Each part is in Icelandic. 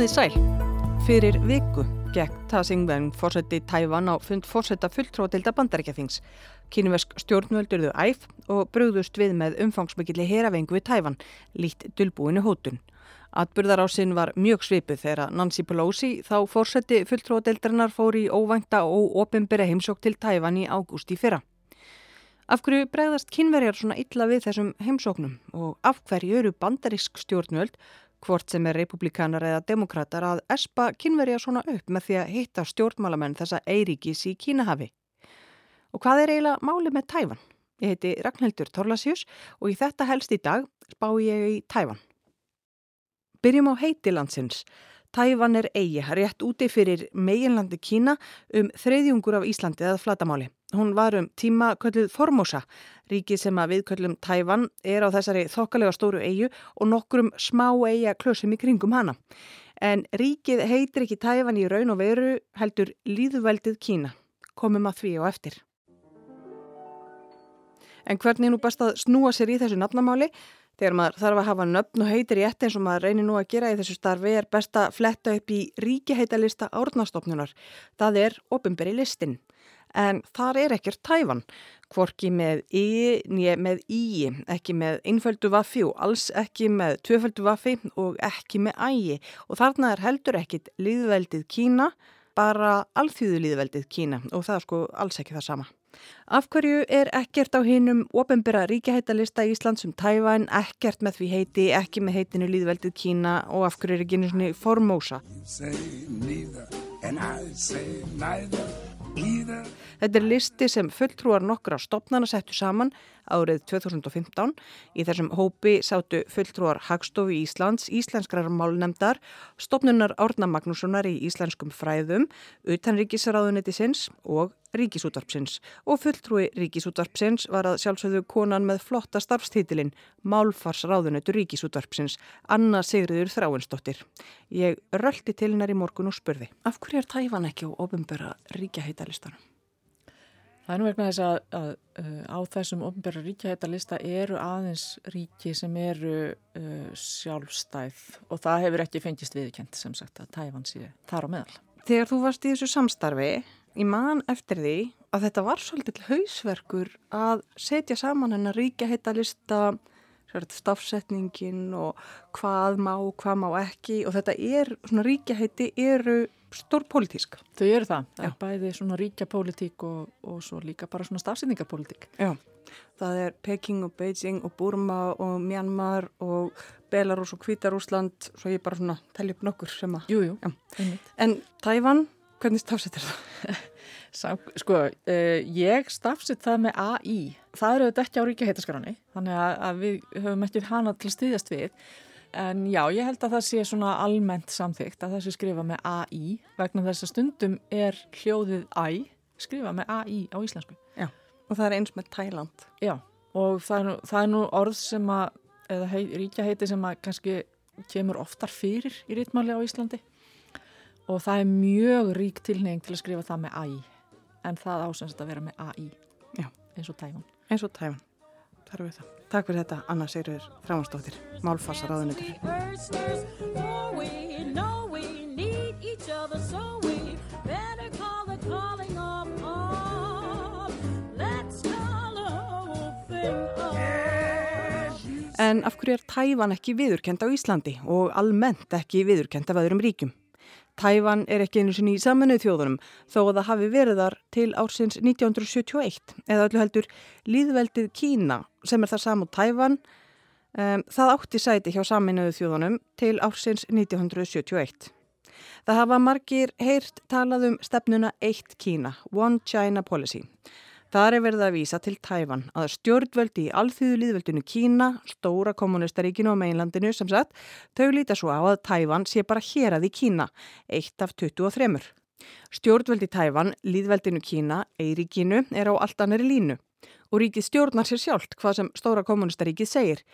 Komiði sæl. Fyrir viku gekk Ta Singwen fórseti Tævan á fund fórseta fulltróðilda bandarækjathings. Kínuversk stjórnvöldurðu æf og brugðust við með umfangsmikilli heravengu við Tævan, lít dulbúinu hótun. Atburðarásinn var mjög svipuð þegar Nancy Pelosi þá fórseti fulltróðildarinnar fór í óvænta og ofinbera heimsók til Tævan í ágúst í fyrra. Af hverju bregðast kynverjar svona illa við þessum heimsóknum og af hverju eru bandarísk stjórnvöld hvort sem er republikanar eða demokrater að espa kynverja svona upp með því að hitta stjórnmálamenn þessa Eiríkis í Kínahafi. Og hvað er eiginlega máli með Tæfan? Ég heiti Ragnhildur Torlasjus og í þetta helst í dag spá ég í Tæfan. Byrjum á heitilandsins. Tæfan er eigi, rétt úti fyrir meginlandi Kína um þreyðjungur af Íslandi eða flatamáli. Hún var um tíma kölluð Formosa, ríki sem að viðköllum Tæfan er á þessari þokkalega stóru eigu og nokkrum smá eiga klösum í kringum hana. En ríkið heitir ekki Tæfan í raun og veru heldur líðveldið Kína. Komum að því og eftir. En hvernig nú best að snúa sér í þessu nafnamáli? Þegar maður þarf að hafa nöfn og heitir í ett eins og maður reynir nú að gera í þessu starfi er best að fletta upp í ríkiheitalista árnastofnunar. Það er ofinberi listin en þar er ekkert tæfan, hvorki með í, nýja með í, ekki með einföldu vaffi og alls ekki með tvöföldu vaffi og ekki með ægi og þarna er heldur ekkit líðveldið Kína, bara alþjóðu líðveldið Kína og það er sko alls ekki það sama. Af hverju er ekkert á hinnum ofinbera ríkihættalista Íslands um Tævæn, ekkert með því heiti, ekki með heitinu líðveldið Kína og af hverju er ekki einu svoni formósa? Þetta er listi sem fulltrúar nokkra stopnana settu saman árið 2015. Í þessum hópi sátu fulltrúar Hagstofu Íslands, Íslenskrar málnemdar, stopnunar Árna Magnússonar í Íslenskum fræðum, utanríkisraðunitisins og Ríkisútvarpsins. Og fulltrúi Ríkisútvarpsins var að sjálfsögðu konan með flotta starfstítilinn Málfarsraðunitur Ríkisútvarpsins, Anna Sigriður Þráinsdóttir. Ég röldi til hennar í morgun og spurði, af hverju er tæfan ekki á ofinböra ríkjaheitarlistanum? Það er nú vegna þess að, að, að uh, á þessum ofnbæra ríkjahættalista eru aðeins ríki sem eru uh, sjálfstæð og það hefur ekki fengist viðkjent sem sagt að tæfan sé þar á meðal. Þegar þú varst í þessu samstarfi, í mann eftir því að þetta var svolítið hausverkur að setja saman hennar ríkjahættalista stafsetningin og hvað má, hvað má ekki og þetta er, svona ríkjahætti eru stór pólitísk. Þau eru það, það er bæði svona ríkjapólitík og, og svo líka bara svona stafsendingapólitík. Já, það er Peking og Beijing og Burma og Myanmar og Belarus og Kvítarúsland, svo ég bara svona telli upp nokkur sem að... Jú, jú. En Tævan, hvernig stafsettir það? sko, uh, ég stafsitt það með AI. Það eru þetta ekki á ríkjaheitaskráni, þannig að, að við höfum ekki hana til að styðjast við. En já, ég held að það sé svona almennt samþygt að það sé skrifa með AI vegna þess að stundum er hljóðið æ skrifa með AI á íslensku. Já, og það er eins með Thailand. Já, og það er nú, það er nú orð sem að, eða hei, ríkjaheiti sem að kannski kemur oftar fyrir í rítmáli á Íslandi og það er mjög rík tilneying til að skrifa það með AI en það ásens að vera með AI Já. eins og Tæfan. Eins og Tæfan, þar við það. Takk fyrir þetta, Anna Sigurður Frámansdóttir, Málfarsar áðunitur. En af hverju er Tæfan ekki viðurkend á Íslandi og almennt ekki viðurkend af öðrum ríkjum? Tæfan er ekki einu sinni í saminuð þjóðunum þó að það hafi verið þar til ársins 1971 eða öllu heldur líðveldið Kína sem er það saman Tæfan um, það átti sæti hjá saminuð þjóðunum til ársins 1971. Það hafa margir heyrt talað um stefnuna eitt Kína, One China Policy. Það er verið að vísa til Tæfan að stjórnvöldi í alþýðu líðveldinu Kína, stóra kommunistaríkinu á meinlandinu sem sagt, þau líta svo á að Tæfan sé bara hér að í Kína, eitt af 23. Stjórnvöldi Tæfan, líðveldinu Kína, Eiríkinu, er á allt annari línu og ríkið stjórnar sér sjálft hvað sem stóra kommunistaríkið segir.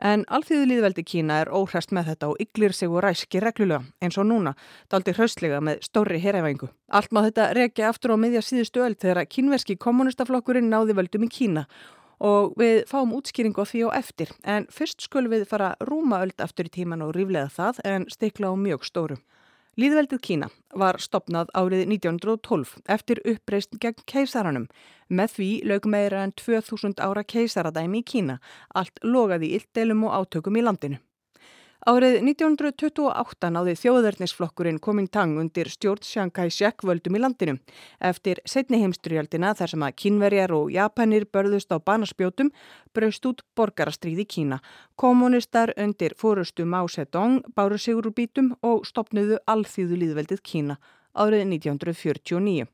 En alþýðu líðveldi Kína er óhrest með þetta og ygglir sig og ræski reglulega eins og núna, daldi hraustlega með stóri herræfingu. Allt má þetta rekja aftur á miðja síðustu öll þegar kínverski kommunistaflokkurinn náði völdum í Kína og við fáum útskýringu á því og eftir. En fyrst skulum við fara rúma öll aftur í tíman og ríflega það en stikla á mjög stóru. Líðveldið Kína var stopnað árið 1912 eftir uppreist gegn keisaranum. Með því lög meira en 2000 ára keisaradæmi í Kína. Allt logaði illdelum og átökum í landinu. Árið 1928 náði þjóðverðnisflokkurinn Komintang undir stjórn Chiang Kai-shek völdum í landinu. Eftir setni heimstyrjaldina þar sem að kínverjar og japanir börðust á banaspjótum braust út borgarastríði Kína. Kommunistar undir fórustu Mao Zedong báru sig úr bítum og stopnuðu alþýðu líðveldið Kína árið 1949.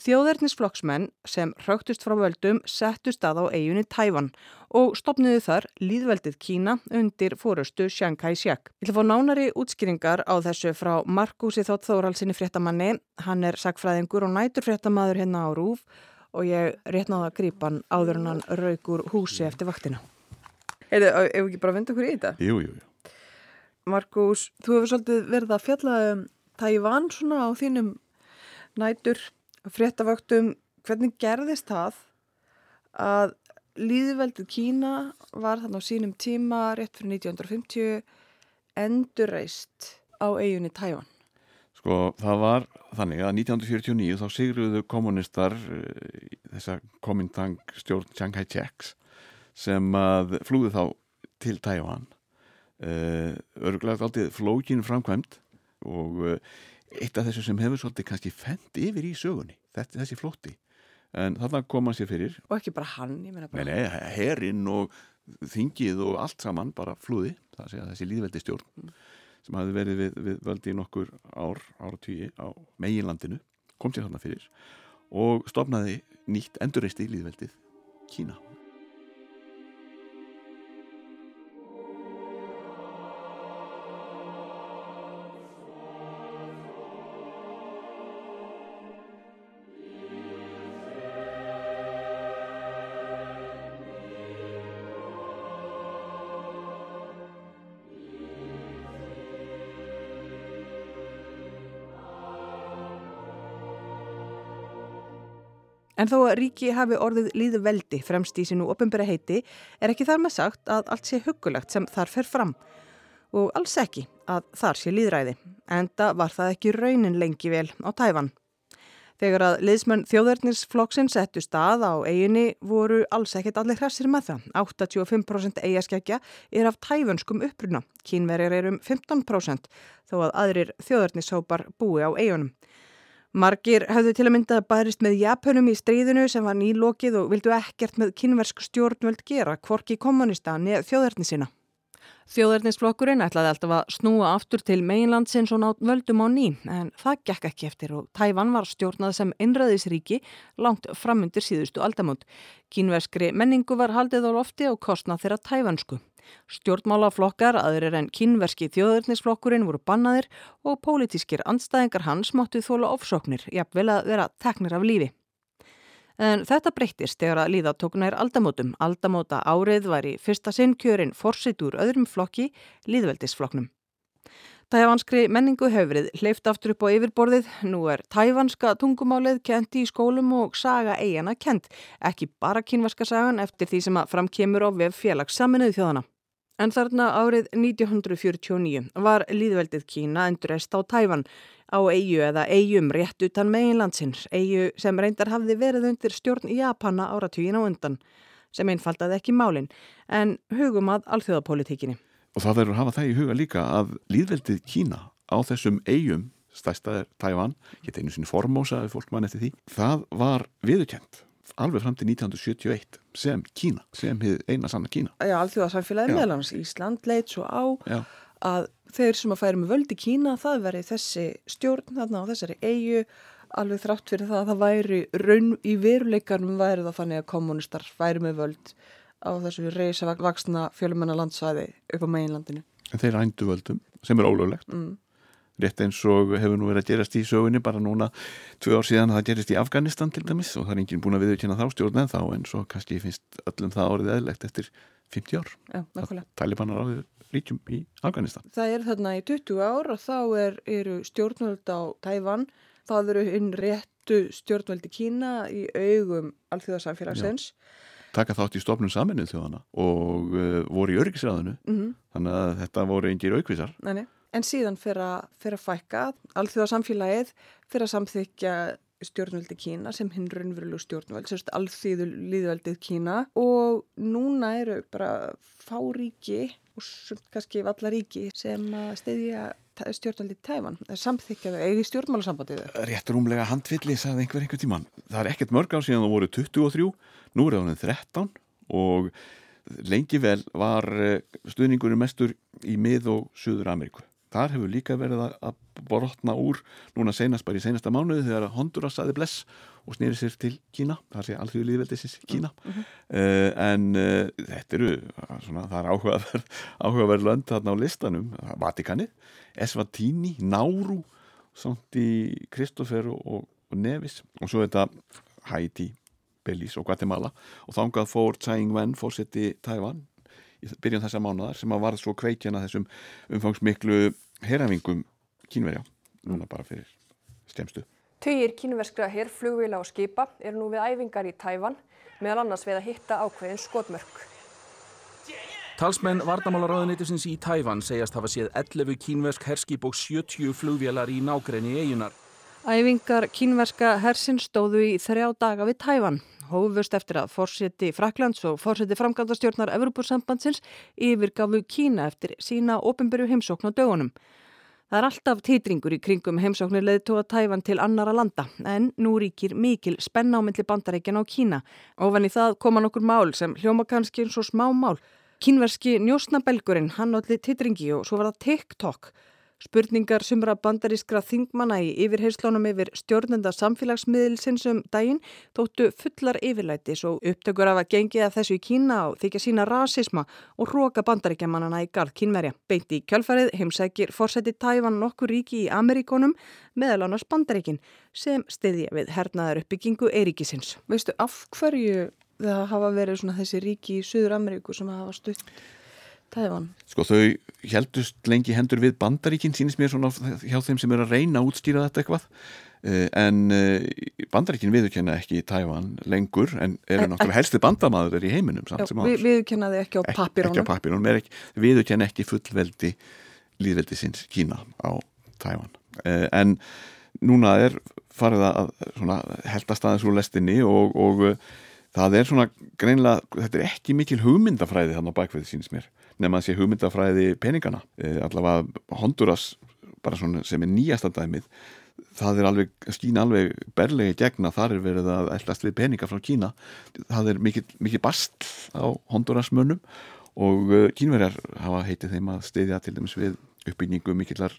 Þjóðernisflokksmenn sem hrögtust frá völdum settu stað á eiginni Tævan og stopniðu þar líðveldið Kína undir fórustu Chiang Kai-shek. Ég að fá nánari útskýringar á þessu frá Markusi Þótt Þóralsinni fréttamanni. Hann er sagfræðingur og nætur fréttamaður hérna á Rúf og ég réttnaði að grípa hann áður en hann raugur húsi eftir vaktina. Eða, ef ekki bara vinda okkur í þetta? Jú, jú, jú. Markus, þú hefur svolítið verið að fjalla um Tævan svona á þínum nætur fréttavöktum, hvernig gerðist það að líðveldið Kína var þannig á sínum tíma rétt fyrir 1950 endurreist á eiginni Tævan? Sko það var þannig að 1949 þá sigruðu kommunistar uh, þessa komintang stjórn Chiang Kai-sheks sem að flúði þá til Tævan uh, örgulegt aldrei flókin framkvæmt og uh, eitt af þessu sem hefur svolítið kannski fendt yfir í sögunni, þetta, þessi flótti. En þarna kom hann sér fyrir. Og ekki bara hann, ég meina bara nei, nei, herinn og þingið og allt saman bara flúði, það sé að þessi líðveldi stjórn mm. sem hafi verið við, við völdi í nokkur ár, ára tíu á meginlandinu, kom sér þarna fyrir og stopnaði nýtt endurreisti líðveldið Kína En þó að ríki hafi orðið líðu veldi fremst í sínu ofinbæra heiti er ekki þar með sagt að allt sé hugulegt sem þar fer fram og alls ekki að þar sé líðræði. Enda var það ekki raunin lengi vel á tæfan. Þegar að liðsmenn þjóðverðnisflokksinn settu stað á eiginni voru alls ekkit allir hressir með það. 85% eigaskækja er af tæfanskum uppruna. Kínverjar er um 15% þó að aðrir þjóðverðnishópar búi á eigunum. Margir hafðu til að mynda bærist með Japunum í stríðinu sem var nýlokið og vildu ekkert með kynversk stjórnvöld gera kvorki kommunista neð þjóðarni sína. Þjóðarnisflokkurinn ætlaði alltaf að snúa aftur til meginlandsins og nátt völdum á ný en það gekk ekki eftir og Tævan var stjórnað sem innræðisríki langt framundir síðustu aldamót. Kínverskri menningu var haldið á lofti og kostnað þeirra tævansku. Stjórnmálaflokkar, aðrir en kínverski þjóðurnisflokkurinn voru bannaðir og pólitískir andstæðingar hans máttu þóla ofsóknir, jafnvel að vera teknir af lífi. En þetta breyttist þegar að líða tóknær aldamótum. Aldamóta árið var í fyrsta sinn kjörin forsitt úr öðrum flokki, líðveldisflokknum. Tævanskri menningu hefrið hleyft aftur upp á yfirborðið. Nú er tævanska tungumálið kent í skólum og saga eigana kent. Ekki bara kynvaska sagan eftir því sem að framkemur á vef félagssaminuð þjóðana. En þarna árið 1949 var líðveldið Kína endurest á Tæfan á eigu eða eigum rétt utan meginlandsins, eigu sem reyndar hafði verið undir stjórn Japana áratugin á undan, sem einfaldaði ekki málinn, en hugum að alþjóðapolítikinni. Og það verður að hafa það í huga líka að líðveldið Kína á þessum eigum, stæstaðir Tæfan, hétt einu sinni formósa ef fólk mann eftir því, það var viðurkjent alveg fram til 1971 sem Kína, sem eina sanna Kína. Já, alþjóðarsamfélagi meðlans Ísland leit svo á Já. að þeir sem að færi með völdi Kína það veri þessi stjórn þarna á þessari eigu alveg þrátt fyrir það að það væri raun í veruleikarnum væri það fannig að kommunistar færi með völd á þessu reysa vaksna fjölumennar landsvæði upp á meginlandinu. En þeir rændu völdum sem er ólöglegt. Mm rétt eins og hefur nú verið að gerast í sögunni bara núna tvö ár síðan að það gerist í Afganistan til dæmis og það er enginn búin að viðkjöna þá stjórn en þá en svo kannski finnst öllum það árið eðlegt eftir 50 ár Já, að talibanar áður ríkjum í Afganistan. Það er þarna í 20 ár og þá er, eru stjórnvöld á Tævan, það eru hinn réttu stjórnvöldi Kína í augum alþjóðarsamfélagsins taka þátt í stofnum saminuð þjóðana og uh, voru í örgisræðinu mm -hmm. þannig að þetta voru engir aukvísar. Nei, nei En síðan fyrir að, fyrir að fækka alþjóðasamfélagið fyrir að samþykja stjórnveldi Kína sem hinn raunverulegu stjórnveld, sérst alþýðu líðveldið Kína og núna eru bara fáríki og kannski vallaríki sem stiðja stjórnveldi Tæman, samþykjaðu eigi stjórnmálasambandið. Rétt rúmlega handvilli, sagði einhver einhver tíman. Það er ekkert mörg á síðan það voru 23, nú er það 13 og lengi vel var eh, stuðningunum mestur í mið og Suður Ameríku. Þar hefur líka verið að brotna úr núna senast bara í senasta mánuði þegar Honduras saði bless og snýri sér til Kína, það sé alþjóðu líðveldisins Kína. Mm -hmm. uh, en uh, þetta eru svona, það er áhugaverð áhugaverð lönd þarna á listanum. Vatikani, Eswatini Nauru, samt í Kristoffer og, og Nevis. Og svo þetta Haiti Belize og Guatemala. Og þángað fór Tsai Ing-wen fórseti Tævan í byrjun þessa mánuðar sem að varð svo kveikjana þessum umfangsmiklu herrafingum kínverja núna bara fyrir stemstu. Töyir kínverskra herrflugvila og skipa eru nú við æfingar í Tævan meðal annars við að hitta ákveðin skotmörk. Talsmenn vardamálaráðunitusins í Tævan segjast hafa séð 11 kínversk herskip og 70 flugvélar í nágrenni eigunar. Æfingar kínverska hersin stóðu í þrjá daga við Tævan hófust eftir að fórseti Fraklands og fórseti framkvæmdastjórnar Evropasambandsins yfirgafu Kína eftir sína ofinbyrju heimsókn á dögunum. Það er alltaf titringur í kringum heimsóknir leðtóa tæfan til annara landa en nú ríkir mikil spenna á myndli bandarækjan á Kína. Ofan í það koma nokkur mál sem hljóma kannski eins og smá mál. Kínverski njósnabelgurinn hann allir titringi og svo var það TikTok. Spurningar sumra bandarískra þingmanna í yfirheyslónum yfir stjórnenda samfélagsmiðilsins um daginn þóttu fullar yfirlætis og upptökur af að gengi að þessu í Kína og þykja sína rasisma og hróka bandaríkjamannana í garð kínverja. Beinti í kjálfarið heimsækir fórseti Tævan nokkur ríki í Ameríkonum meðal annars bandaríkin sem stiðja við hernaðar uppbyggingu Eiríkisins. Veistu af hverju það hafa verið þessi ríki í Suður Ameríku sem hafa stutt Tævan. Sko þau heldust lengi hendur við bandaríkinn sínist mér svona hjá þeim sem er að reyna að útstýra þetta eitthvað. Eh, en eh, bandaríkinn viðurkenna ekki Tævan lengur en eru náttúrulega helsti bandamaður í heiminum Já, við, Viðurkennaði ekki á papírónum Ekki á papírónum, viðurkenna ekki fullveldi líðveldi sinns Kína á Tævan eh, en núna er farið að heldast aðeins úr lestinni og, og það er svona greinlega, þetta er ekki mikil hugmyndafræði þannig á bakveði sínist mér að sé hugmyndafræði peningana e, allavega Honduras bara svona sem er nýjasta dæmið það er alveg, skýna alveg berlegi gegna, þar er verið að ætlast við peninga frá Kína, það er mikið, mikið bast á Honduras mönnum og e, kínverjar hafa heitið þeim að stiðja til dæmis við uppbyggingu mikillar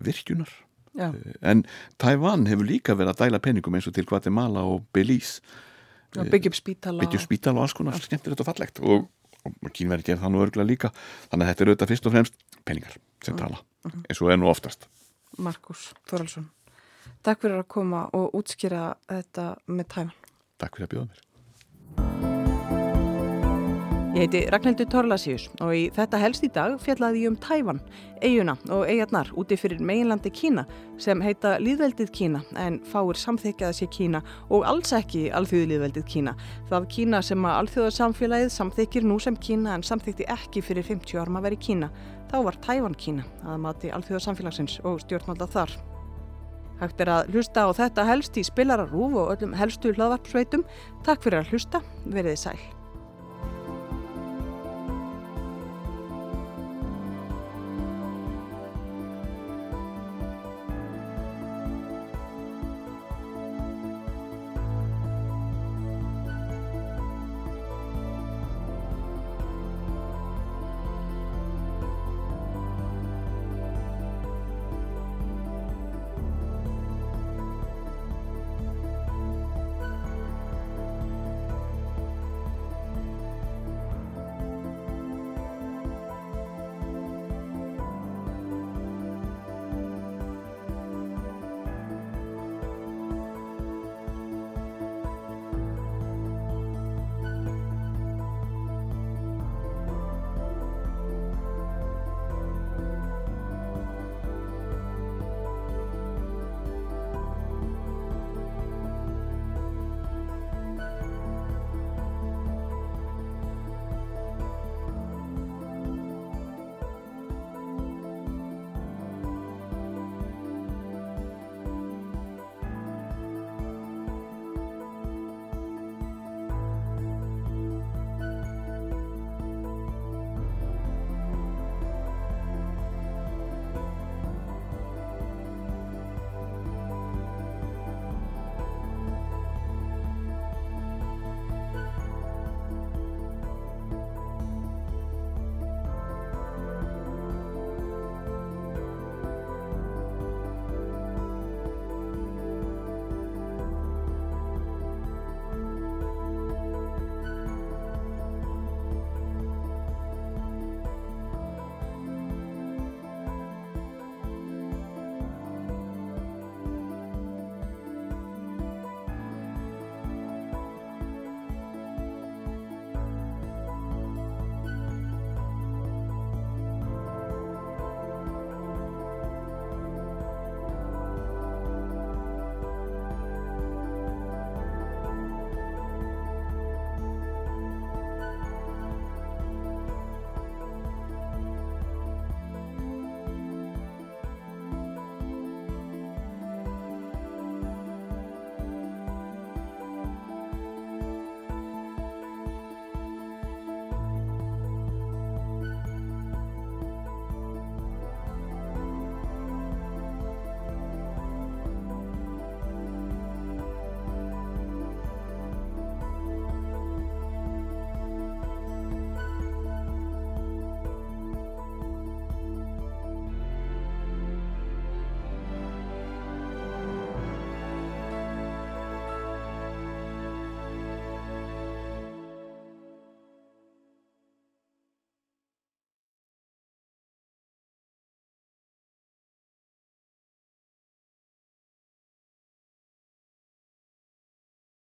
virkjunar. Já. E, en Taiwan hefur líka verið að dæla peningum eins og til Guatemala og Belize. Byggjum spítala byggjum spítala og alls konar skemmtilegt og fallegt. Og og kínverði gerð það nú örgulega líka. Þannig að þetta er auðvitað fyrst og fremst peningar sem tala, -hmm. eins og er nú oftast. Markus Þoraldsson Takk fyrir að koma og útskýra þetta með tæman. Takk fyrir að bjóða mér Ég heiti Ragnhildur Torlasíus og í þetta helst í dag fjallaði ég um Tævan, eiguna og eigarnar úti fyrir meginlandi Kína sem heita Líðveldið Kína en fáir samþykjaða sér Kína og alls ekki alþjóðu Líðveldið Kína. Það Kína sem að alþjóðarsamfélagið samþykjir nú sem Kína en samþykti ekki fyrir 50 árum að vera Kína. Þá var Tævan Kína að mati alþjóðarsamfélagsins og stjórnvalda þar. Hægt er að hlusta á þetta helst í spilararúf og öllum helstu hlaðvarpsveitum. Takk fyrir að hlusta, veriði sæl.